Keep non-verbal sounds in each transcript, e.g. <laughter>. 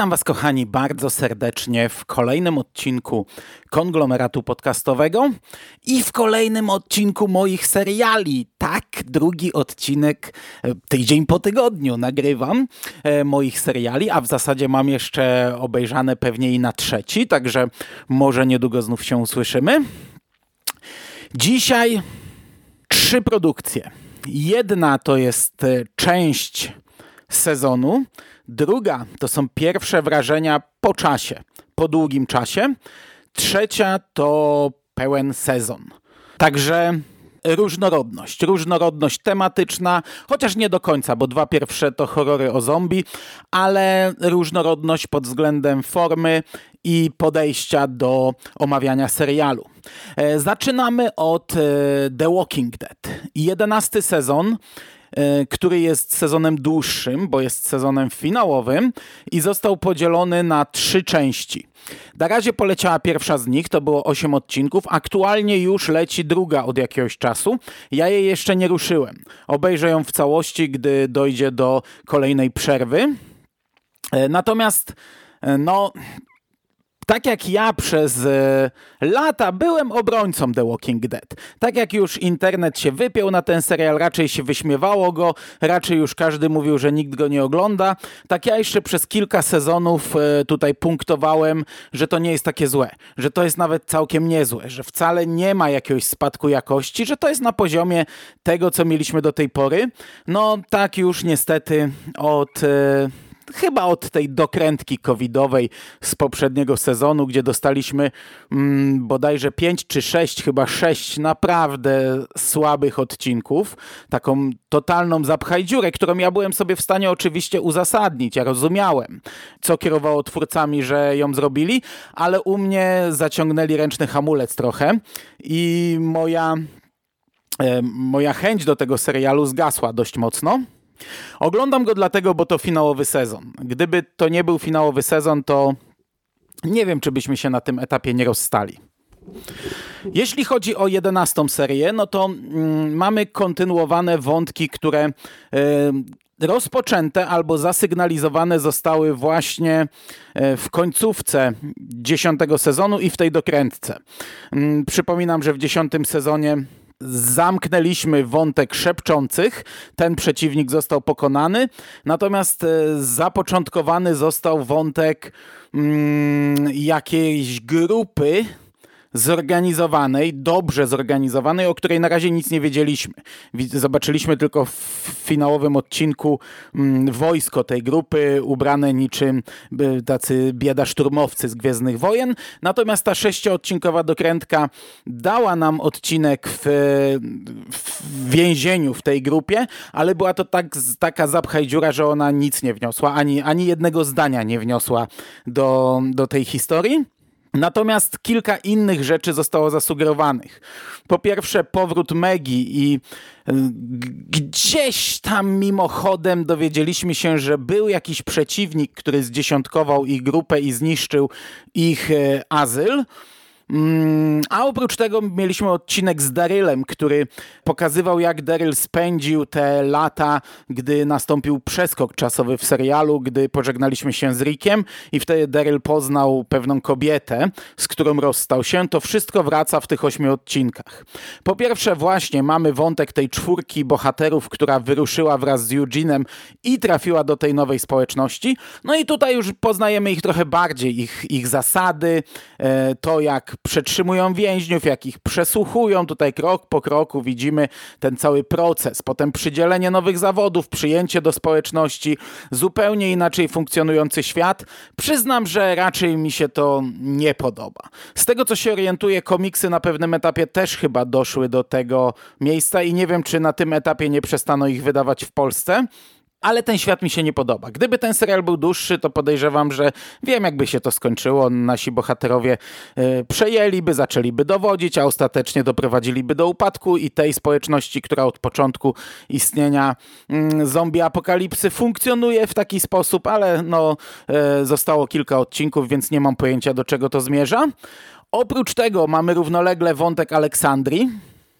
Witam Was, kochani, bardzo serdecznie w kolejnym odcinku konglomeratu podcastowego i w kolejnym odcinku moich seriali. Tak, drugi odcinek e, tydzień po tygodniu nagrywam e, moich seriali, a w zasadzie mam jeszcze obejrzane pewnie i na trzeci, także może niedługo znów się usłyszymy. Dzisiaj trzy produkcje. Jedna to jest e, część sezonu, Druga to są pierwsze wrażenia po czasie, po długim czasie. Trzecia to pełen sezon. Także różnorodność, różnorodność tematyczna, chociaż nie do końca, bo dwa pierwsze to horrory o zombie, ale różnorodność pod względem formy i podejścia do omawiania serialu. E, zaczynamy od e, The Walking Dead. Jedenasty sezon który jest sezonem dłuższym, bo jest sezonem finałowym i został podzielony na trzy części. Na razie poleciała pierwsza z nich, to było 8 odcinków. Aktualnie już leci druga od jakiegoś czasu. Ja jej jeszcze nie ruszyłem. Obejrzę ją w całości, gdy dojdzie do kolejnej przerwy. E, natomiast e, no, tak jak ja przez e, lata byłem obrońcą The Walking Dead. Tak jak już internet się wypiął na ten serial, raczej się wyśmiewało go, raczej już każdy mówił, że nikt go nie ogląda. Tak ja jeszcze przez kilka sezonów e, tutaj punktowałem, że to nie jest takie złe, że to jest nawet całkiem niezłe, że wcale nie ma jakiegoś spadku jakości, że to jest na poziomie tego, co mieliśmy do tej pory. No tak już niestety od... E, chyba od tej dokrętki covidowej z poprzedniego sezonu, gdzie dostaliśmy mm, bodajże 5 czy 6, chyba 6 naprawdę słabych odcinków. Taką totalną zapchaj dziurę, którą ja byłem sobie w stanie oczywiście uzasadnić. Ja rozumiałem, co kierowało twórcami, że ją zrobili, ale u mnie zaciągnęli ręczny hamulec trochę i moja, e, moja chęć do tego serialu zgasła dość mocno. Oglądam go dlatego, bo to finałowy sezon. Gdyby to nie był finałowy sezon, to nie wiem, czy byśmy się na tym etapie nie rozstali. Jeśli chodzi o jedenastą serię, no to mm, mamy kontynuowane wątki, które y, rozpoczęte albo zasygnalizowane zostały właśnie e, w końcówce dziesiątego sezonu i w tej dokrętce. Y, przypominam, że w dziesiątym sezonie zamknęliśmy wątek szepczących. Ten przeciwnik został pokonany. Natomiast e, zapoczątkowany został wątek mm, jakiejś grupy zorganizowanej, dobrze zorganizowanej, o której na razie nic nie wiedzieliśmy. Zobaczyliśmy tylko w finałowym odcinku mm, wojsko tej grupy, ubrane niczym tacy bieda szturmowcy z Gwiezdnych Wojen. Natomiast ta sześcioodcinkowa dokrętka dała nam odcinek w, w więzieniu w tej grupie, ale była to tak, taka zapchaj dziura, że ona nic nie wniosła, ani, ani jednego zdania nie wniosła do, do tej historii. Natomiast kilka innych rzeczy zostało zasugerowanych. Po pierwsze, powrót Megi i y, gdzieś tam mimochodem dowiedzieliśmy się, że był jakiś przeciwnik, który zdziesiątkował ich grupę i zniszczył ich y, azyl. Mm, a oprócz tego mieliśmy odcinek z Darylem, który pokazywał, jak Daryl spędził te lata, gdy nastąpił przeskok czasowy w serialu, gdy pożegnaliśmy się z Rickiem i wtedy Daryl poznał pewną kobietę, z którą rozstał się. To wszystko wraca w tych ośmiu odcinkach. Po pierwsze właśnie mamy wątek tej czwórki bohaterów, która wyruszyła wraz z Eugene'em i trafiła do tej nowej społeczności. No i tutaj już poznajemy ich trochę bardziej, ich, ich zasady, e, to jak przetrzymują więźniów, jak ich przesłuchują. Tutaj krok po kroku widzimy ten cały proces. Potem przydzielenie nowych zawodów, przyjęcie do społeczności, zupełnie inaczej funkcjonujący świat. Przyznam, że raczej mi się to nie podoba. Z tego co się orientuję, komiksy na pewnym etapie też chyba doszły do tego miejsca i nie wiem, czy na tym etapie nie przestano ich wydawać w Polsce ale ten świat mi się nie podoba. Gdyby ten serial był dłuższy, to podejrzewam, że wiem, jakby się to skończyło. Nasi bohaterowie y, przejęliby, zaczęliby dowodzić, a ostatecznie doprowadziliby do upadku i tej społeczności, która od początku istnienia y, zombie apokalipsy funkcjonuje w taki sposób, ale no, y, zostało kilka odcinków, więc nie mam pojęcia, do czego to zmierza. Oprócz tego mamy równolegle wątek Aleksandrii,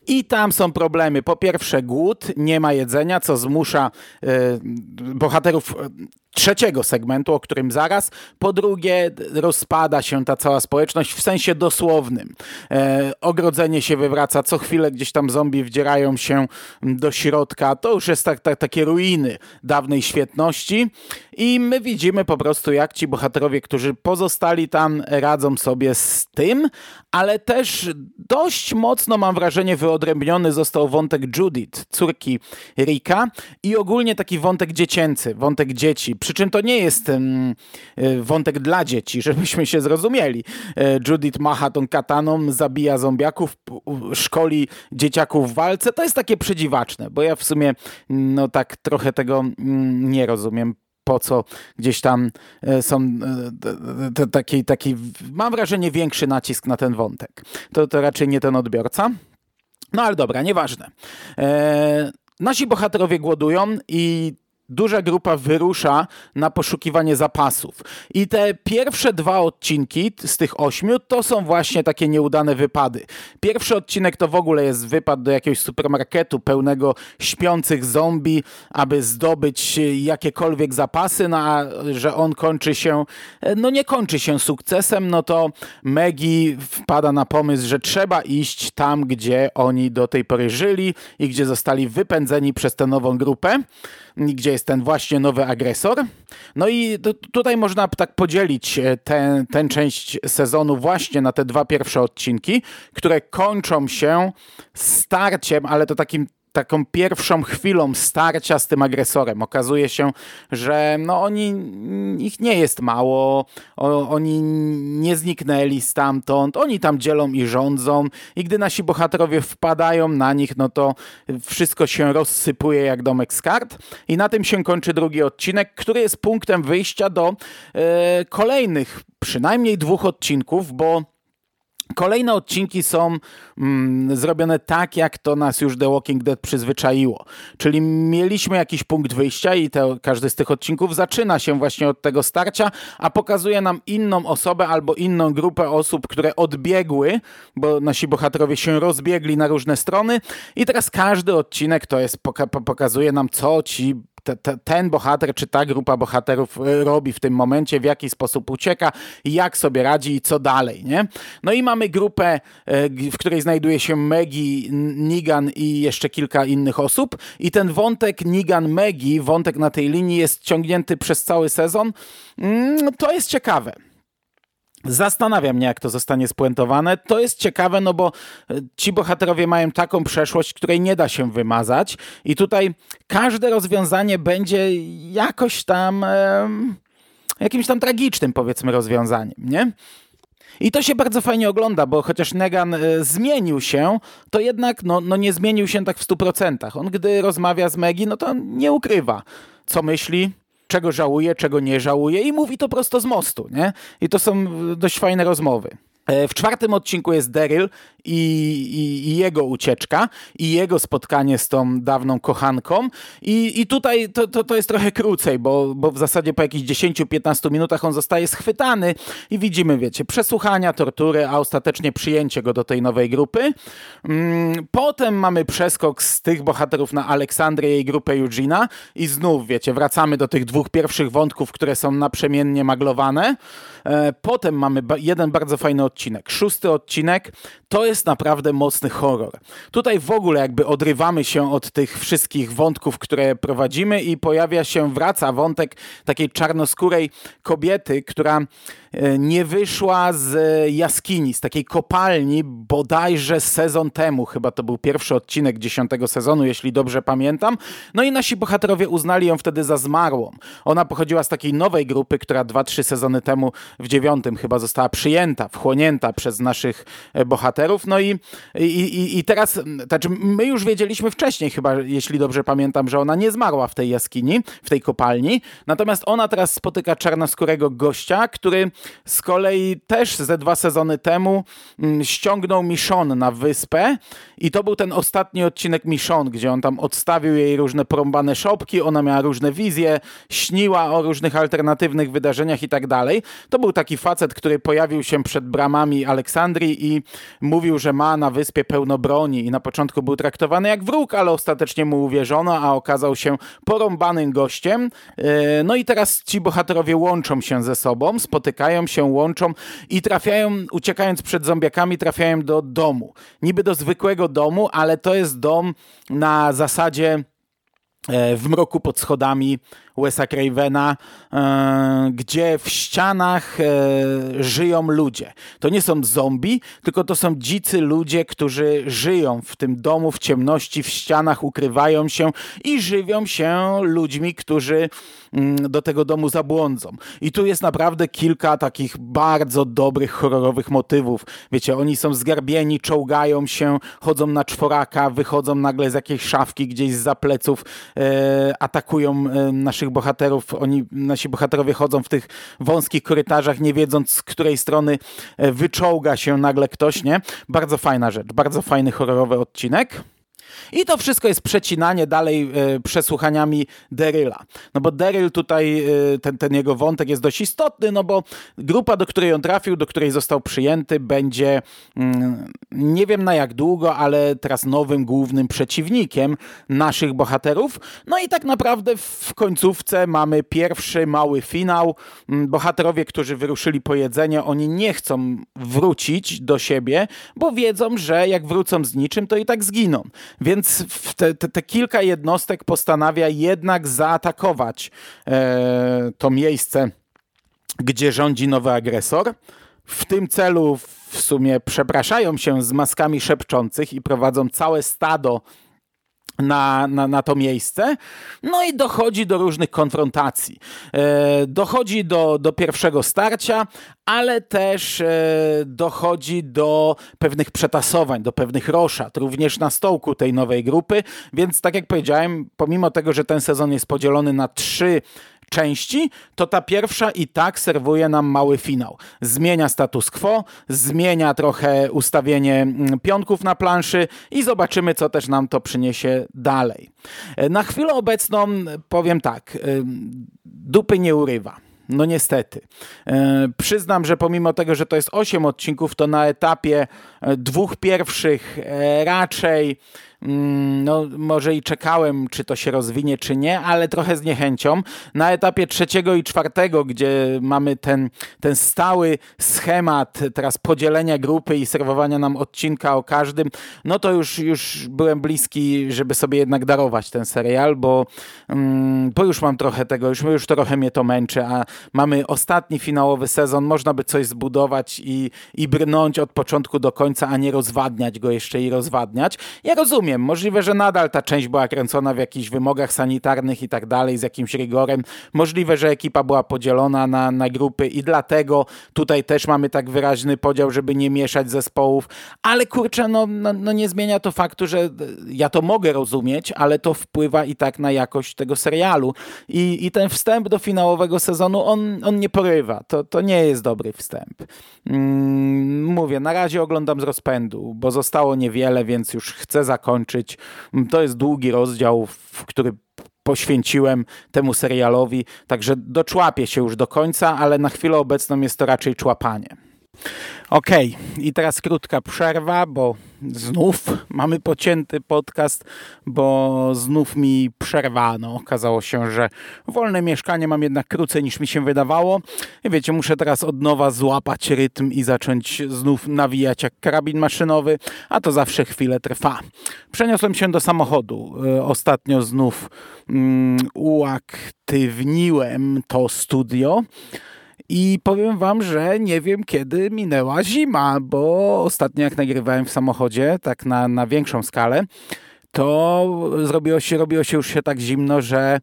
i tam są problemy. Po pierwsze, głód, nie ma jedzenia, co zmusza y, bohaterów trzeciego segmentu, o którym zaraz. Po drugie, rozpada się ta cała społeczność w sensie dosłownym. E, ogrodzenie się wywraca, co chwilę gdzieś tam zombie wdzierają się do środka. To już jest tak, tak, takie ruiny dawnej świetności. I my widzimy po prostu, jak ci bohaterowie, którzy pozostali tam, radzą sobie z tym, ale też dość mocno, mam wrażenie, wyodrębniony został wątek Judith, córki Rika i ogólnie taki wątek dziecięcy, wątek dzieci. Przy czym to nie jest um, wątek dla dzieci, <laughs> żebyśmy się zrozumieli. E, Judith macha tą kataną, zabija zombiaków, szkoli dzieciaków w walce. To jest takie przedziwaczne, bo ja w sumie no tak trochę tego mm, nie rozumiem po co gdzieś tam e, są e, taki, taki, mam wrażenie, większy nacisk na ten wątek. To, to raczej nie ten odbiorca. No ale dobra, nieważne. E, nasi bohaterowie głodują i duża grupa wyrusza na poszukiwanie zapasów. I te pierwsze dwa odcinki z tych ośmiu to są właśnie takie nieudane wypady. Pierwszy odcinek to w ogóle jest wypad do jakiegoś supermarketu pełnego śpiących zombie, aby zdobyć jakiekolwiek zapasy, no a że on kończy się, no nie kończy się sukcesem, no to Maggie wpada na pomysł, że trzeba iść tam, gdzie oni do tej pory żyli i gdzie zostali wypędzeni przez tę nową grupę gdzie jest ten właśnie nowy agresor. No i tutaj można tak podzielić e, tę ten część sezonu właśnie na te dwa pierwsze odcinki, które kończą się starciem, ale to takim taką pierwszą chwilą starcia z tym agresorem. Okazuje się, że no oni, ich nie jest mało, o, oni nie zniknęli stamtąd, oni tam dzielą i rządzą. I gdy nasi bohaterowie wpadają na nich, no to wszystko się rozsypuje jak domek z kart. I na tym się kończy drugi odcinek, który jest punktem wyjścia do e, kolejnych przynajmniej dwóch odcinków, bo Kolejne odcinki są mm, zrobione tak, jak to nas już The Walking Dead przyzwyczaiło. Czyli mieliśmy jakiś punkt wyjścia i te, każdy z tych odcinków zaczyna się właśnie od tego starcia, a pokazuje nam inną osobę albo inną grupę osób, które odbiegły, bo nasi bohaterowie się rozbiegli na różne strony i teraz każdy odcinek to jest, poka pokazuje nam, co ci te, te, ten bohater czy ta grupa bohaterów y, robi w tym momencie, w jaki sposób ucieka, jak sobie radzi i co dalej. Nie? No i mamy grupę, y, w której znajduje się Maggie, Nigan i jeszcze kilka innych osób i ten wątek Nigan-Maggie, wątek na tej linii jest ciągnięty przez cały sezon. Mm, to jest ciekawe. Zastanawiam mnie, jak to zostanie spuentowane. To jest ciekawe, no bo e, ci bohaterowie mają taką przeszłość, której nie da się wymazać, i tutaj każde rozwiązanie będzie jakoś tam. Jakimś tam tragicznym, powiedzmy, rozwiązaniem, nie? I to się bardzo fajnie ogląda, bo chociaż Negan e, zmienił się, to jednak no, no nie zmienił się tak w 100%. On, gdy rozmawia z Megi, no to nie ukrywa, co myśli, czego żałuje, czego nie żałuje i mówi to prosto z mostu, nie? I to są dość fajne rozmowy. E, w czwartym odcinku jest Daryl i, i, i, jego ucieczka i jego spotkanie z tą dawną kochanką i, i tutaj to, to, to jest trochę krócej, bo, bo w zasadzie po jakichś 10-15 minutach on zostaje schwytany i widzimy, wiecie, przesłuchania, tortury, a ostatecznie przyjęcie go do tej nowej grupy. Mm, potem mamy przeskok z tych bohaterów na Aleksandrię i grupę Eugena i znów, wiecie, wracamy do tych dwóch pierwszych wątków, które są naprzemiennie maglowane. E, potem mamy jeden bardzo fajny odcinek. Szósty odcinek to jest naprawdę mocny horror. Tutaj w ogóle jakby odrywamy się od tych wszystkich wątków, które prowadzimy i pojawia się, wraca wątek takiej czarnoskórej kobiety, która nie wyszła z jaskini, z takiej kopalni bodajże sezon temu. Chyba to był pierwszy odcinek dziesiątego sezonu, jeśli dobrze pamiętam. No i nasi bohaterowie uznali ją wtedy za zmarłą. Ona pochodziła z takiej nowej grupy, która dwa, trzy sezony temu w dziewiątym chyba została przyjęta, wchłonięta przez naszych e, bohaterów. No i, i, i teraz, znaczy my już wiedzieliśmy wcześniej chyba, jeśli dobrze pamiętam, że ona nie zmarła w tej jaskini, w tej kopalni, natomiast ona teraz spotyka czarnoskórego gościa, który z kolei też ze dwa sezony temu mm, ściągnął Michonne na wyspę i to był ten ostatni odcinek Michonne, gdzie on tam odstawił jej różne porąbane szopki, ona miała różne wizje, śniła o różnych alternatywnych wydarzeniach i tak dalej. To był taki facet, który pojawił się przed bramami Aleksandrii i mówił, że ma na wyspie pełno broni i na początku był traktowany jak wróg, ale ostatecznie mu uwierzono, a okazał się porąbanym gościem. E, no i teraz ci bohaterowie łączą się ze sobą, spotykają się, łączą i trafiają, uciekając przed zombiakami, trafiają do domu. Niby do zwykłego domu, ale to jest dom na zasadzie e, w mroku pod schodami Wesa Cravena, e, gdzie w ścianach e, żyją ludzie. To nie są zombie, tylko to są dzicy ludzie, którzy żyją w tym domu, w ciemności, w ścianach, ukrywają się i żywią się ludźmi, którzy mm, do tego domu zabłądzą. I tu jest naprawdę kilka takich bardzo dobrych, horrorowych motywów. Wiecie, oni są zgarbieni, czołgają się, chodzą na czworaka, wychodzą nagle z jakiejś szafki gdzieś za pleców, e, atakują naszych naszych bohaterów, oni, nasi bohaterowie chodzą w tych wąskich korytarzach, nie wiedząc, z której strony e, wyczołga się nagle ktoś, nie? Bardzo fajna rzecz, bardzo fajny horrorowy odcinek. I to wszystko jest przecinanie dalej e, przesłuchaniami Deryla. No bo Deryl tutaj, e, ten, ten jego wątek jest dość istotny, no bo grupa, do której on trafił, do której został przyjęty, będzie mm, nie wiem na jak długo, ale teraz nowym głównym przeciwnikiem naszych bohaterów. No i tak naprawdę w końcówce mamy pierwszy mały finał. Mm, bohaterowie, którzy wyruszyli po jedzenie, oni nie chcą wrócić do siebie, bo wiedzą, że jak wrócą z niczym, to i tak zginą. Więc te, te, te kilka jednostek postanawia jednak zaatakować e, to miejsce, gdzie rządzi nowy agresor. W tym celu w sumie przepraszają się z maskami szepczących i prowadzą całe stado na, na, na to miejsce. No i dochodzi do różnych konfrontacji. E, dochodzi do, do pierwszego starcia, ale też e, dochodzi do pewnych przetasowań, do pewnych roszad, również na stołku tej nowej grupy. Więc tak jak powiedziałem, pomimo tego, że ten sezon jest podzielony na trzy części, to ta pierwsza i tak serwuje nam mały finał. Zmienia status quo, zmienia trochę ustawienie mm, pionków na planszy i zobaczymy, co też nam to przyniesie dalej. E, na chwilę obecną powiem tak, e, dupy nie urywa. No niestety. E, przyznam, że pomimo tego, że to jest 8 odcinków, to na etapie dwóch pierwszych raczej Mm, no może i czekałem, czy to się rozwinie, czy nie, ale trochę z niechęcią. Na etapie trzeciego i czwartego, gdzie mamy ten, ten stały schemat teraz podzielenia grupy i serwowania nam odcinka o każdym, no to już, już byłem bliski, żeby sobie jednak darować ten serial, bo, mm, bo już mam trochę tego, już, już trochę mnie to męczy, a mamy ostatni finałowy sezon, można by coś zbudować i, i brnąć od początku do końca, a nie rozwadniać go jeszcze i rozwadniać. Ja rozumiem. Możliwe, że nadal ta część była kręcona w jakichś wymogach sanitarnych i tak dalej, z jakimś rygorem. Możliwe, że ekipa była podzielona na, na grupy i dlatego tutaj też mamy tak wyraźny podział, żeby nie mieszać zespołów. Ale kurczę, no, no, no nie zmienia to faktu, że ja to mogę rozumieć, ale to wpływa i tak na jakość tego serialu. I, i ten wstęp do finałowego sezonu, on, on nie porywa. To, to nie jest dobry wstęp. Mm, mówię, na razie oglądam z rozpędu, bo zostało niewiele, więc już chcę zakończyć. To jest długi rozdział, w który poświęciłem temu serialowi, także doczłapię się już do końca, ale na chwilę obecną jest to raczej człapanie. Okay. i teraz krótka przerwa, bo znów mamy pocięty podcast, bo znów mi przerwano. Okazało się, że wolne mieszkanie mam jednak krócej niż mi się wydawało. I wiecie, muszę teraz od nowa złapać rytm i zacząć znów nawijać jak karabin maszynowy, a to zawsze chwilę trwa. Przeniosłem się do samochodu. E, ostatnio znów um, uaktywniłem to studio. I powiem wam, że nie wiem kiedy minęła zima, bo ostatnio jak nagrywałem w samochodzie, tak na, na większą skalę, to zrobiło się, robiło się już się tak zimno, że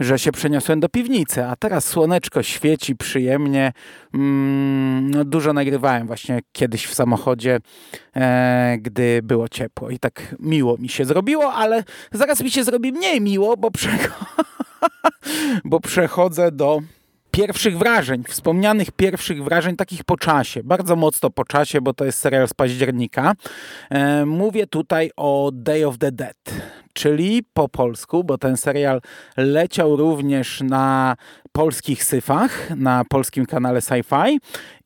że się przeniosłem do piwnicy, a teraz słoneczko świeci przyjemnie. Mm, no, dużo nagrywałem właśnie kiedyś w samochodzie, e, gdy było ciepło i tak miło mi się zrobiło, ale zaraz mi się zrobi mniej miło, bo, przecho <laughs> bo przechodzę do pierwszych wrażeń, wspomnianych pierwszych wrażeń, takich po czasie, bardzo mocno po czasie, bo to jest serial z października. E, mówię tutaj o Day of the Dead, czyli po polsku, bo ten serial leciał również na polskich syfach, na polskim kanale Sci-Fi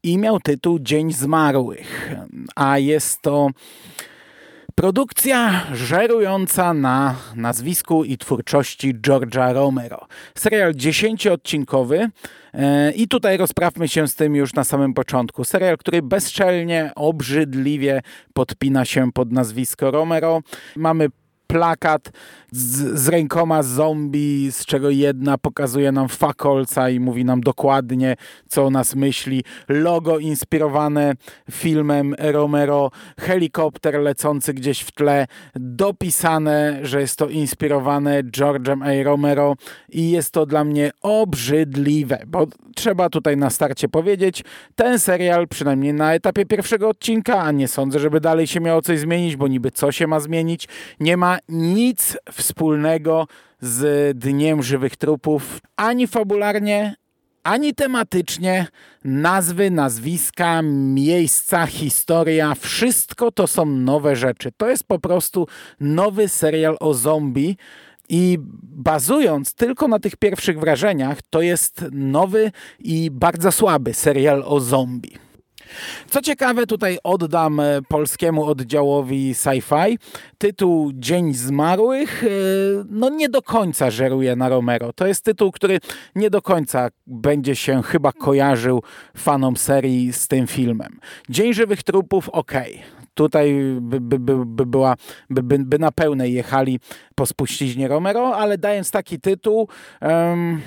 i miał tytuł Dzień Zmarłych, a jest to Produkcja żerująca na nazwisku i twórczości George'a Romero. Serial dziesięcioodcinkowy e, i tutaj rozprawmy się z tym już na samym początku. Serial, który bezczelnie, obrzydliwie podpina się pod nazwisko Romero. Mamy plakat z, z rękoma zombie, z czego jedna pokazuje nam fakolca i mówi nam dokładnie, co o nas myśli. Logo inspirowane filmem Romero, helikopter lecący gdzieś w tle, dopisane, że jest to inspirowane George'em A. Romero i jest to dla mnie obrzydliwe, bo trzeba tutaj na starcie powiedzieć, ten serial, przynajmniej na etapie pierwszego odcinka, a nie sądzę, żeby dalej się miało coś zmienić, bo niby co się ma zmienić, nie ma nic wspólnego z Dniem Żywych Trupów, ani fabularnie, ani tematycznie. Nazwy, nazwiska, miejsca, historia, wszystko to są nowe rzeczy. To jest po prostu nowy serial o zombie. I bazując tylko na tych pierwszych wrażeniach, to jest nowy i bardzo słaby serial o zombie. Co ciekawe, tutaj oddam e, polskiemu oddziałowi sci-fi. Tytuł Dzień Zmarłych e, no nie do końca żeruje na Romero. To jest tytuł, który nie do końca będzie się chyba kojarzył fanom serii z tym filmem. Dzień Żywych Trupów, ok. Tutaj by, by, by, by była, by, by, by na pełnej jechali po spuściźnie Romero, ale dając taki tytuł, um,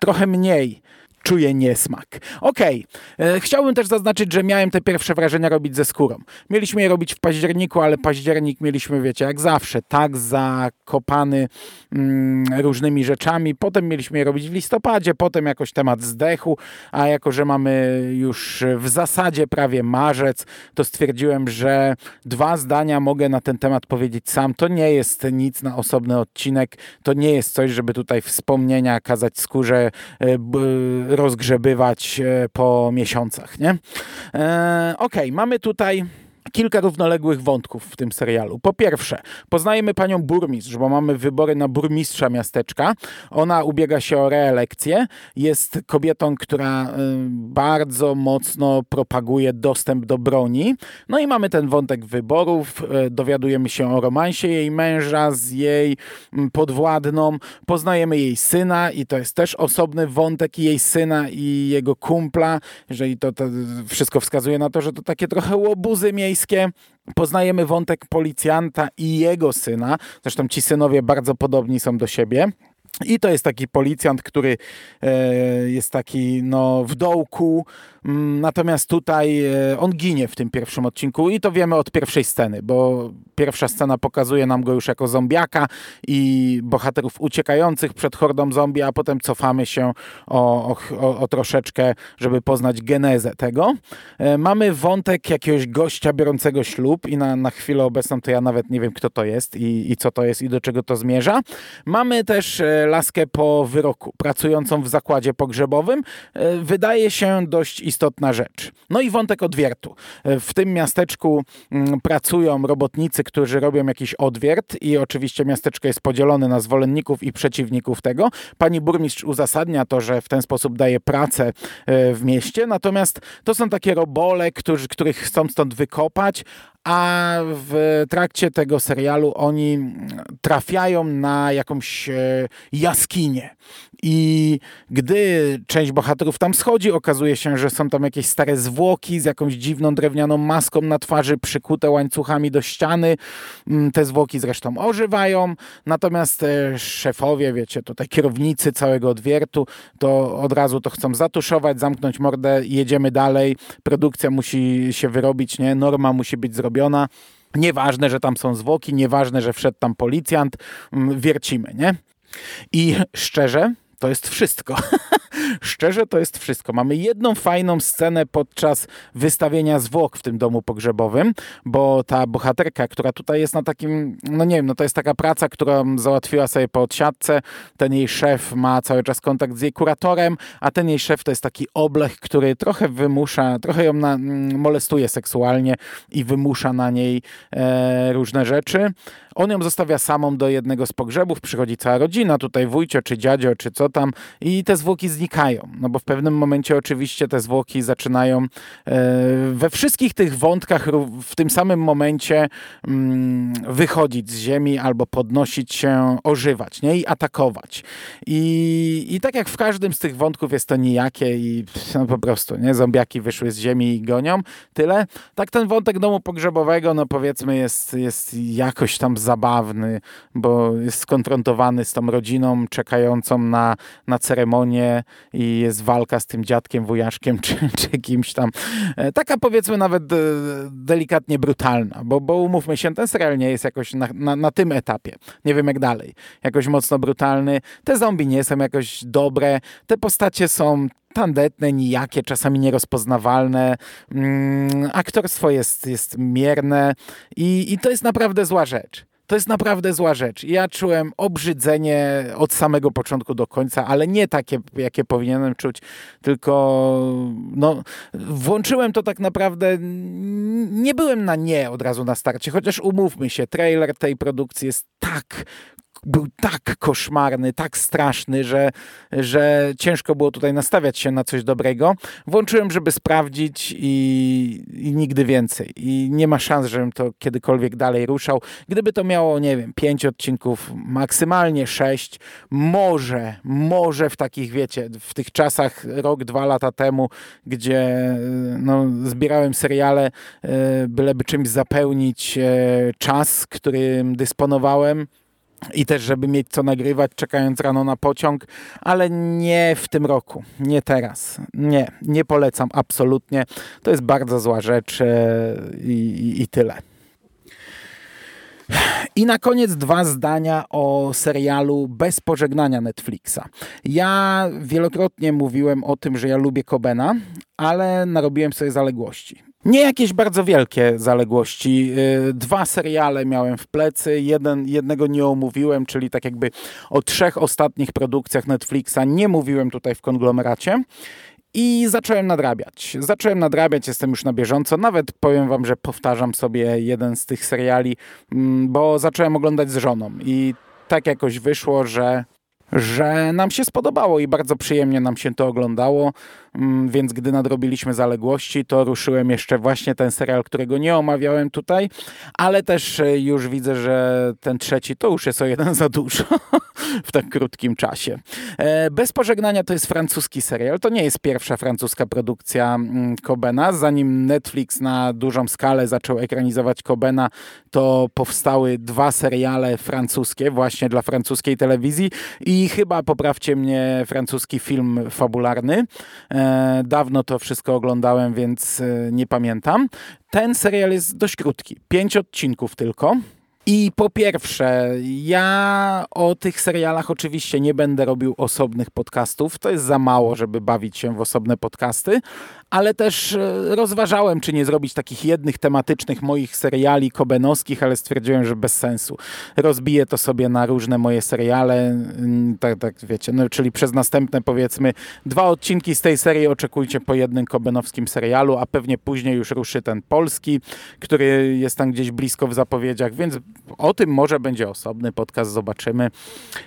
trochę mniej czuję niesmak. Okej, okay. E, chciałbym też zaznaczyć, że miałem te pierwsze wrażenia robić ze skórą. Mieliśmy je robić w październiku, ale październik mieliśmy, wiecie, jak zawsze, tak zakopany mm, różnymi rzeczami. Potem mieliśmy je robić w listopadzie, potem jakoś temat zdechł, a jako, że mamy już w zasadzie prawie marzec, to stwierdziłem, że dwa zdania mogę na ten temat powiedzieć sam. To nie jest nic na osobny odcinek, to nie jest coś, żeby tutaj wspomnienia kazać skórze e, rozgrzebywać e, po miesiącach, nie? E, Okej, okay, mamy tutaj kilka równoległych wątków w tym serialu. Po pierwsze, poznajemy panią burmistrz, bo mamy wybory na burmistrza miasteczka. Ona ubiega się o reelekcję. Jest kobietą, która y, bardzo mocno propaguje dostęp do broni. No i mamy ten wątek wyborów. Y, dowiadujemy się o romansie jej męża z jej mm, podwładną. Poznajemy jej syna i to jest też osobny wątek jej syna i jego kumpla. Jeżeli to, to wszystko wskazuje na to, że to takie trochę łobuzy Poznajemy wątek policjanta i jego syna. Zresztą ci synowie bardzo podobni są do siebie. I to jest taki policjant, który e, jest taki no, w dołku, natomiast tutaj e, on ginie w tym pierwszym odcinku i to wiemy od pierwszej sceny, bo pierwsza scena pokazuje nam go już jako zombiaka i bohaterów uciekających przed hordą zombie, a potem cofamy się o, o, o troszeczkę, żeby poznać genezę tego. E, mamy wątek jakiegoś gościa biorącego ślub i na, na chwilę obecną to ja nawet nie wiem kto to jest i, i co to jest i do czego to zmierza. Mamy też laskę po wyroku, pracującą w zakładzie pogrzebowym, e, wydaje się dość istotna rzecz. No i wątek odwiertu. W tym miasteczku mm, pracują robotnicy, którzy robią jakiś odwiert i oczywiście miasteczko jest podzielone na zwolenników i przeciwników tego. Pani burmistrz uzasadnia to, że w ten sposób daje pracę e, w mieście, natomiast to są takie robole, którzy, których chcą stąd wykopać, a w trakcie tego serialu oni trafiają na jakąś e, jaskinię. I gdy część bohaterów tam schodzi, okazuje się, że są tam jakieś stare zwłoki z jakąś dziwną drewnianą maską na twarzy, przykute łańcuchami do ściany. Mm, te zwłoki zresztą ożywają, natomiast e, szefowie, wiecie, tutaj kierownicy całego odwiertu, to od razu to chcą zatuszować, zamknąć mordę, jedziemy dalej. Produkcja musi się wyrobić, nie? Norma musi być zrobiona. Nieważne, że tam są zwłoki, nieważne, że wszedł tam policjant, mm, wiercimy, nie? I szczerze, to jest wszystko. <laughs> Szczerze to jest wszystko. Mamy jedną fajną scenę podczas wystawienia zwłok w tym domu pogrzebowym, bo ta bohaterka, która tutaj jest na takim, no nie wiem, no to jest taka praca, którą załatwiła sobie po odsiadce. Ten jej szef ma cały czas kontakt z jej kuratorem, a ten jej szef to jest taki oblech, który trochę wymusza, trochę ją na, mm, molestuje seksualnie i wymusza na niej e, różne rzeczy. On ją zostawia samą do jednego z pogrzebów, przychodzi cała rodzina, tutaj wujcio czy dziadzio czy co tam i te zwłoki znikają. No bo w pewnym momencie oczywiście te zwłoki zaczynają e, we wszystkich tych wątkach w tym samym momencie mm, wychodzić z ziemi albo podnosić się, ożywać nie? i atakować. I, I tak jak w każdym z tych wątków jest to nijakie i no po prostu nie? zombiaki wyszły z ziemi i gonią, tyle. Tak ten wątek domu pogrzebowego, no powiedzmy jest, jest jakoś tam zabawny, bo jest skonfrontowany z tą rodziną czekającą na, na ceremonię i jest walka z tym dziadkiem, wujaszkiem <laughs> czy, czy kimś tam. E, taka powiedzmy nawet e, delikatnie brutalna, bo, bo umówmy się, ten serial nie jest jakoś na, na, na tym etapie. Nie wiem jak dalej. Jakoś mocno brutalny. Te zombie nie są jakoś dobre. Te postacie są tandetne, nijakie, czasami nierozpoznawalne. Mm, aktorstwo jest, jest mierne i, i to jest naprawdę zła rzecz. To jest naprawdę zła rzecz. Ja czułem obrzydzenie od samego początku do końca, ale nie takie, jakie powinienem czuć, tylko no, włączyłem to tak naprawdę, nie byłem na nie od razu na starcie, chociaż umówmy się, trailer tej produkcji jest tak był tak koszmarny, tak straszny, że, że ciężko było tutaj nastawiać się na coś dobrego. Włączyłem, żeby sprawdzić i, i nigdy więcej. I nie ma szans, żebym to kiedykolwiek dalej ruszał. Gdyby to miało, nie wiem, pięć odcinków, maksymalnie sześć, może, może w takich, wiecie, w tych czasach rok, dwa lata temu, gdzie no, zbierałem seriale, e, byleby czymś zapełnić e, czas, którym dysponowałem, i też, żeby mieć co nagrywać, czekając rano na pociąg, ale nie w tym roku, nie teraz. Nie, nie polecam absolutnie. To jest bardzo zła rzecz e, i, i, i tyle. I na koniec dwa zdania o serialu Bez pożegnania Netflixa. Ja wielokrotnie mówiłem o tym, że ja lubię Kobena, ale narobiłem sobie zaległości. Nie jakieś bardzo wielkie zaległości. Y, dwa seriale miałem w plecy, jeden, jednego nie omówiłem, czyli tak jakby o trzech ostatnich produkcjach Netflixa nie mówiłem tutaj w konglomeracie. I zacząłem nadrabiać. Zacząłem nadrabiać, jestem już na bieżąco. Nawet powiem wam, że powtarzam sobie jeden z tych seriali, mm, bo zacząłem oglądać z żoną. I tak jakoś wyszło, że że nam się spodobało i bardzo przyjemnie nam się to oglądało. Mm, więc gdy nadrobiliśmy zaległości, to ruszyłem jeszcze właśnie ten serial, którego nie omawiałem tutaj, ale też e, już widzę, że ten trzeci to już jest o jeden za dużo <laughs> w tak krótkim czasie. E, Bez pożegnania to jest francuski serial, to nie jest pierwsza francuska produkcja. Mm, Zanim Netflix na dużą skalę zaczął ekranizować Kobena, to powstały dwa seriale francuskie właśnie dla francuskiej telewizji i chyba, poprawcie mnie, francuski film fabularny. Dawno to wszystko oglądałem, więc e, nie pamiętam. Ten serial jest dość krótki. Pięć odcinków tylko. I po pierwsze, ja o tych serialach oczywiście nie będę robił osobnych podcastów. To jest za mało, żeby bawić się w osobne podcasty, ale też e, rozważałem, czy nie zrobić takich jednych tematycznych moich seriali kobenowskich, ale stwierdziłem, że bez sensu. Rozbiję to sobie na różne moje seriale, tak, tak wiecie, no, czyli przez następne powiedzmy dwa odcinki z tej serii oczekujcie po jednym kobenowskim serialu, a pewnie później już ruszy ten polski, który jest tam gdzieś blisko w zapowiedziach, więc o tym może będzie osobny podcast, zobaczymy,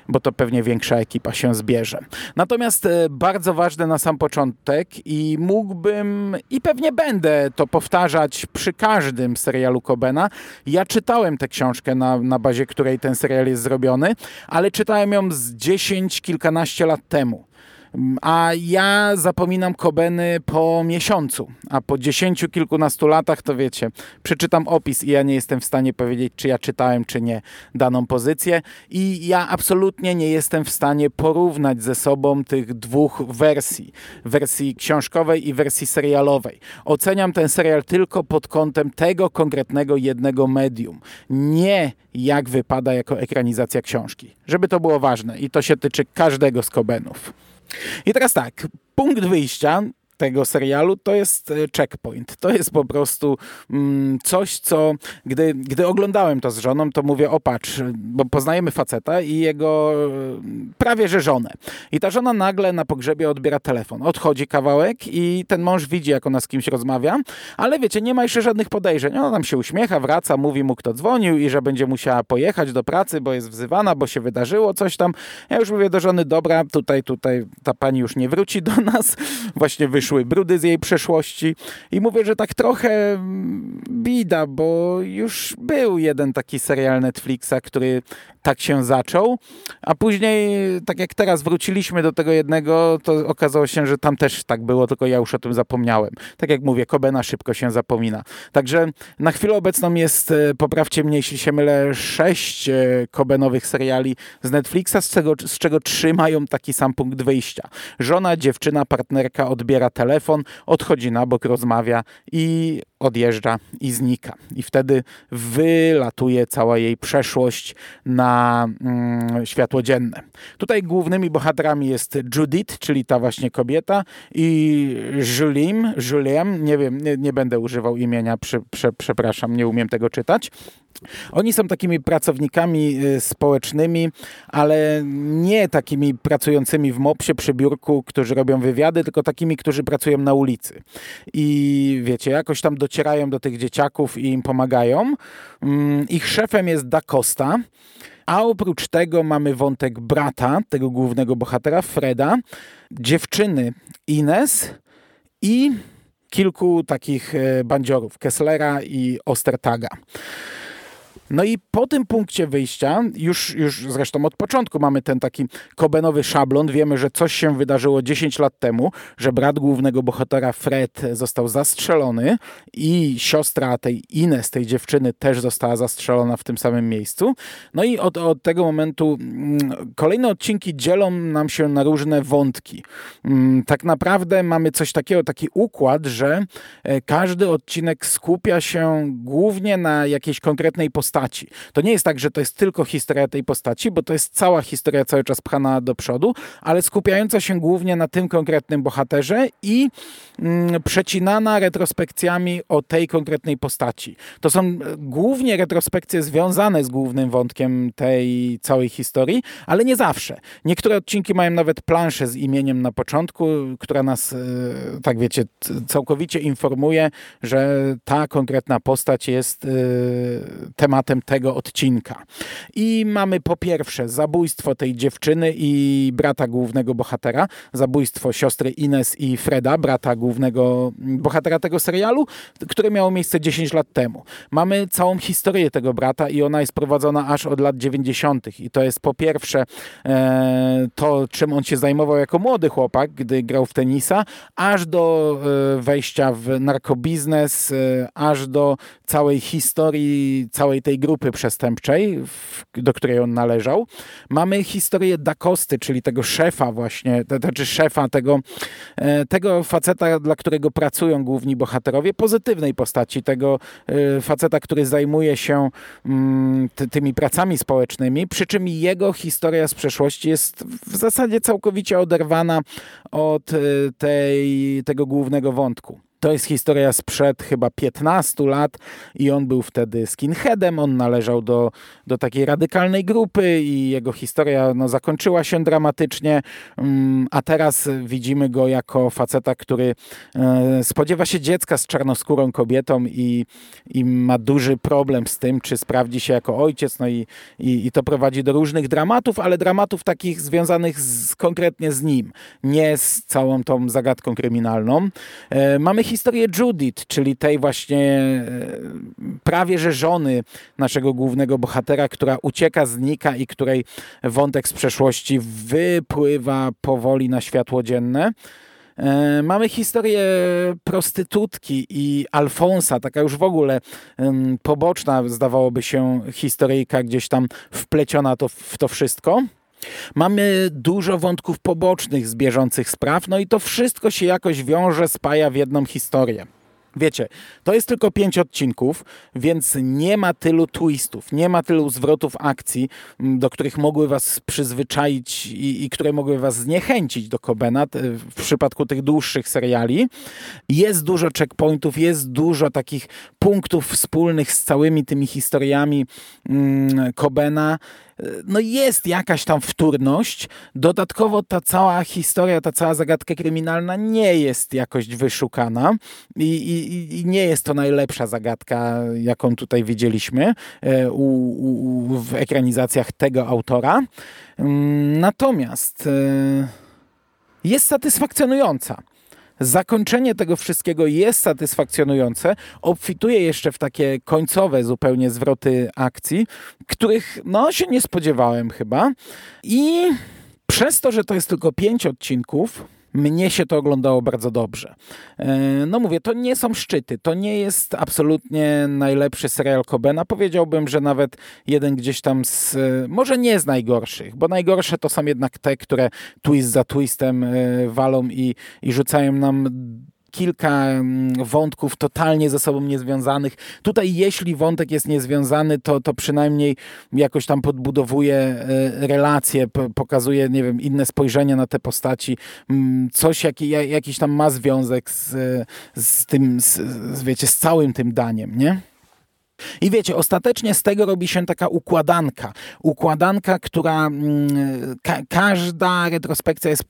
bo to pewnie większa ekipa się zbierze. Natomiast e, bardzo ważne na sam początek i mógłby mógłbym i pewnie będę to powtarzać przy każdym serialu Cobena. Ja czytałem tę książkę, na, na bazie której ten serial jest zrobiony, ale czytałem ją z 10, kilkanaście lat temu. A ja zapominam Kobeny po miesiącu, a po dziesięciu, kilkunastu latach to wiecie, przeczytam opis i ja nie jestem w stanie powiedzieć, czy ja czytałem, czy nie daną pozycję. I ja absolutnie nie jestem w stanie porównać ze sobą tych dwóch wersji. Wersji książkowej i wersji serialowej. Oceniam ten serial tylko pod kątem tego konkretnego jednego medium. Nie jak wypada jako ekranizacja książki. Żeby to było ważne i to się tyczy każdego z Kobenów. I teraz tak, punkt wyjścia tego serialu to jest e, checkpoint. To jest po prostu mm, coś, co gdy, gdy oglądałem to z żoną, to mówię, opatrz, bo poznajemy faceta i jego e, prawie że żonę. I ta żona nagle na pogrzebie odbiera telefon. Odchodzi kawałek i ten mąż widzi, jak ona z kimś rozmawia, ale wiecie, nie ma jeszcze żadnych podejrzeń. Ona tam się uśmiecha, wraca, mówi mu, kto dzwonił i że będzie musiała pojechać do pracy, bo jest wzywana, bo się wydarzyło coś tam. Ja już mówię do żony, dobra, tutaj, tutaj ta pani już nie wróci do nas. <laughs> Właśnie wyszło wyszły brudy z jej przeszłości i mówię, że tak trochę mm, bida, bo już był jeden taki serial Netflixa, który tak się zaczął, a później, tak jak teraz wróciliśmy do tego jednego, to okazało się, że tam też tak było, tylko ja już o tym zapomniałem. Tak jak mówię, Kobena szybko się zapomina. Także na chwilę obecną jest, e, poprawcie mnie, jeśli się mylę, sześć e, Kobenowych seriali z Netflixa, z czego, z czego trzy mają taki sam punkt wyjścia. Żona, dziewczyna, partnerka odbiera telefon, odchodzi na bok, rozmawia i odjeżdża i znika. I wtedy wylatuje cała jej przeszłość na mm, światło dzienne. Tutaj głównymi bohaterami jest Judith, czyli ta właśnie kobieta i Julim, Juliem, nie wiem, nie, nie będę używał imienia, prze, prze, przepraszam, nie umiem tego czytać. Oni są takimi pracownikami y, społecznymi, ale nie takimi pracującymi w MOPSie przy biurku, którzy robią wywiady, tylko takimi, którzy pracują na ulicy. I wiecie, jakoś tam docierają do tych dzieciaków i im pomagają. Mm, ich szefem jest Da Costa. A oprócz tego mamy wątek brata, tego głównego bohatera, Freda, dziewczyny Ines i kilku takich e, bandziorów, Kesslera i Ostertaga. No i po tym punkcie wyjścia, już, już zresztą od początku mamy ten taki kobenowy szablon, wiemy, że coś się wydarzyło 10 lat temu, że brat głównego bohatera Fred został zastrzelony i siostra tej Ines, tej dziewczyny też została zastrzelona w tym samym miejscu. No i od, od tego momentu mm, kolejne odcinki dzielą nam się na różne wątki. Mm, tak naprawdę mamy coś takiego, taki układ, że e, każdy odcinek skupia się głównie na jakiejś konkretnej postaci postaci. To nie jest tak, że to jest tylko historia tej postaci, bo to jest cała historia cały czas pchana do przodu, ale skupiająca się głównie na tym konkretnym bohaterze i mm, przecinana retrospekcjami o tej konkretnej postaci. To są e, głównie retrospekcje związane z głównym wątkiem tej całej historii, ale nie zawsze. Niektóre odcinki mają nawet planszę z imieniem na początku, która nas, e, tak wiecie, całkowicie informuje, że ta konkretna postać jest e, tematem tematem tego odcinka. I mamy po pierwsze zabójstwo tej dziewczyny i brata głównego bohatera, zabójstwo siostry Ines i Freda, brata głównego bohatera tego serialu, które miało miejsce 10 lat temu. Mamy całą historię tego brata i ona jest prowadzona aż od lat 90. I to jest po pierwsze e, to, czym on się zajmował jako młody chłopak, gdy grał w tenisa, aż do e, wejścia w narkobiznes, e, aż do całej historii, całej tej grupy przestępczej, do której on należał. Mamy historię Dakosty, czyli tego szefa właśnie, to znaczy szefa tego, e, tego faceta, dla którego pracują główni bohaterowie, pozytywnej postaci, tego e, faceta, który zajmuje się mm, tymi pracami społecznymi, przy czym jego historia z przeszłości jest w zasadzie całkowicie oderwana od e, tej, tego głównego wątku. To jest historia sprzed chyba 15 lat i on był wtedy skinheadem, on należał do, do takiej radykalnej grupy i jego historia no, zakończyła się dramatycznie, mm, a teraz widzimy go jako faceta, który e, spodziewa się dziecka z czarnoskórą kobietą i, i ma duży problem z tym, czy sprawdzi się jako ojciec, no i, i, i to prowadzi do różnych dramatów, ale dramatów takich związanych z, konkretnie z nim, nie z całą tą zagadką kryminalną. E, mamy historię Judith, czyli tej właśnie e, prawie że żony naszego głównego bohatera, która ucieka, znika i której wątek z przeszłości wypływa powoli na światło dzienne. E, mamy historię prostytutki i Alfonsa, taka już w ogóle poboczna, zdawałoby się, historyjka gdzieś tam wpleciona to, w to wszystko. Mamy dużo wątków pobocznych z bieżących spraw, no i to wszystko się jakoś wiąże, spaja w jedną historię. Wiecie, to jest tylko pięć odcinków, więc nie ma tylu twistów, nie ma tylu zwrotów akcji, do których mogły was przyzwyczaić i, i które mogły was zniechęcić do Kobena w przypadku tych dłuższych seriali. Jest dużo checkpointów, jest dużo takich punktów wspólnych z całymi tymi historiami mm, Kobena no jest jakaś tam wtórność. Dodatkowo ta cała historia, ta cała zagadka kryminalna nie jest jakoś wyszukana i, i, i nie jest to najlepsza zagadka, jaką tutaj widzieliśmy e, u, u, w ekranizacjach tego autora. Mm, natomiast e, jest satysfakcjonująca. Zakończenie tego wszystkiego jest satysfakcjonujące. Obfituje jeszcze w takie końcowe zupełnie zwroty akcji, których no się nie spodziewałem chyba. I przez to, że to jest tylko pięć odcinków, mnie się to oglądało bardzo dobrze. E, no mówię, to nie są szczyty, to nie jest absolutnie najlepszy serial Cobena. Powiedziałbym, że nawet jeden gdzieś tam z, może nie z najgorszych, bo najgorsze to są jednak te, które twist za twistem e, walą i, i rzucają nam kilka mm, wątków totalnie ze sobą niezwiązanych. Tutaj jeśli wątek jest niezwiązany, to, to przynajmniej jakoś tam podbudowuje e, relacje, pokazuje, nie wiem, inne spojrzenie na te postaci. Mm, coś, jaki, jakiś tam ma związek z, z tym, z, wiecie, z całym tym daniem, nie? I wiecie, ostatecznie z tego robi się taka układanka. Układanka, która mm, ka każda retrospekcja jest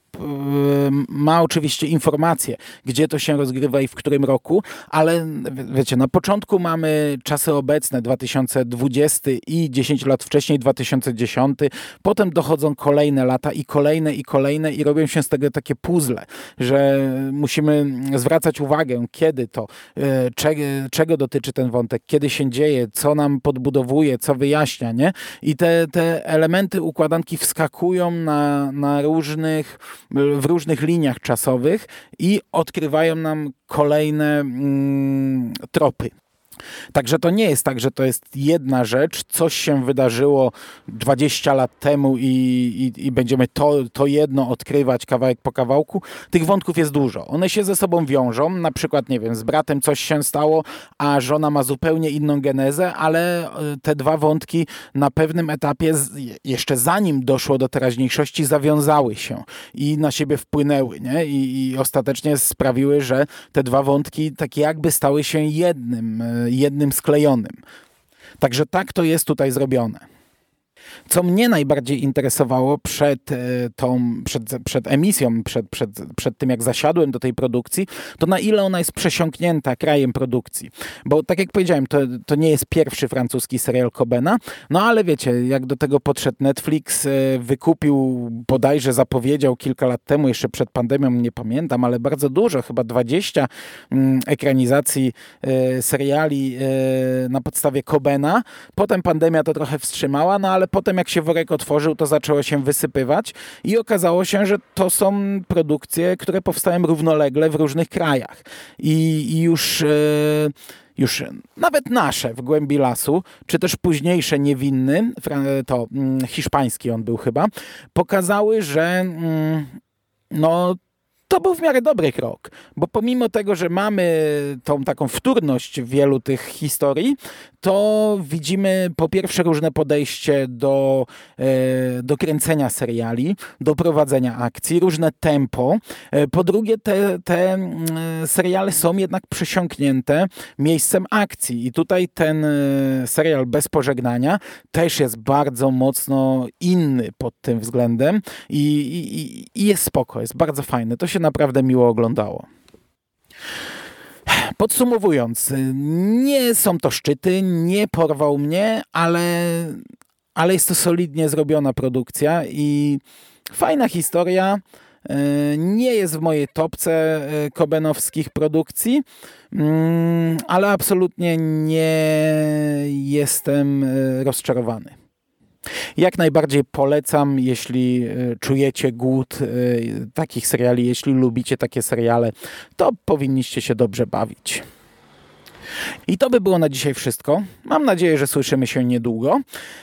ma oczywiście informacje, gdzie to się rozgrywa i w którym roku, ale wiecie, na początku mamy czasy obecne 2020 i 10 lat wcześniej 2010, potem dochodzą kolejne lata i kolejne i kolejne i robią się z tego takie puzzle, że musimy zwracać uwagę, kiedy to, czego, czego dotyczy ten wątek, kiedy się dzieje, co nam podbudowuje, co wyjaśnia, nie? I te, te elementy układanki wskakują na, na różnych w różnych liniach czasowych i odkrywają nam kolejne mm, tropy. Także to nie jest tak, że to jest jedna rzecz, coś się wydarzyło 20 lat temu i, i, i, będziemy to, to jedno odkrywać kawałek po kawałku. Tych wątków jest dużo. One się ze sobą wiążą. Na przykład, nie wiem, z bratem coś się stało, a żona ma zupełnie inną genezę, ale e, te dwa wątki na pewnym etapie, jeszcze zanim doszło do teraźniejszości, zawiązały się i na siebie wpłynęły. Nie? I, i ostatecznie sprawiły, że te dwa wątki tak jakby stały się jednym e, jednym sklejonym. Także tak to jest tutaj zrobione. Co mnie najbardziej interesowało przed, e, tą, przed, przed emisją, przed, przed, przed tym jak zasiadłem do tej produkcji, to na ile ona jest przesiąknięta krajem produkcji. Bo tak jak powiedziałem, to, to nie jest pierwszy francuski serial Cobena, no ale wiecie, jak do tego podszedł Netflix, e, wykupił, bodajże zapowiedział kilka lat temu, jeszcze przed pandemią, nie pamiętam, ale bardzo dużo, chyba 20 mm, ekranizacji e, seriali na podstawie Cobena. Potem pandemia to trochę wstrzymała, no ale potem jak się worek otworzył, to zaczęło się wysypywać i okazało się, że to są produkcje, które powstają równolegle w różnych krajach. I, i już... Yy, już nawet nasze w głębi lasu, czy też późniejsze niewinny, to mm, hiszpański on był chyba, pokazały, że mm, no to był w miarę dobry krok, bo pomimo tego, że mamy tą taką wtórność wielu tych historii, to widzimy po pierwsze różne podejście do, e, do kręcenia seriali, do prowadzenia akcji, różne tempo. E, po drugie, te, te mm, seriale są jednak przesiąknięte miejscem akcji i tutaj ten e, serial Bez Pożegnania też jest bardzo mocno inny pod tym względem i, i, i jest spoko, jest bardzo fajny. To się naprawdę miło oglądało. Podsumowując, nie są to szczyty, nie porwał mnie, ale, ale jest to solidnie zrobiona produkcja i fajna historia. E, nie jest w mojej topce e, kobenowskich produkcji, mm, ale absolutnie nie jestem e, rozczarowany. Jak najbardziej polecam, jeśli e, czujecie głód e, takich seriali, jeśli lubicie takie seriale, to powinniście się dobrze bawić. I to by było na dzisiaj wszystko. Mam nadzieję, że słyszymy się niedługo.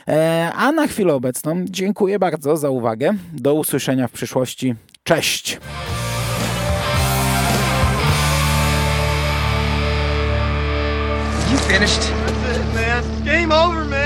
E, a na chwilę obecną dziękuję bardzo za uwagę. Do usłyszenia w przyszłości. Cześć! finished? That's it, man. Game over, man.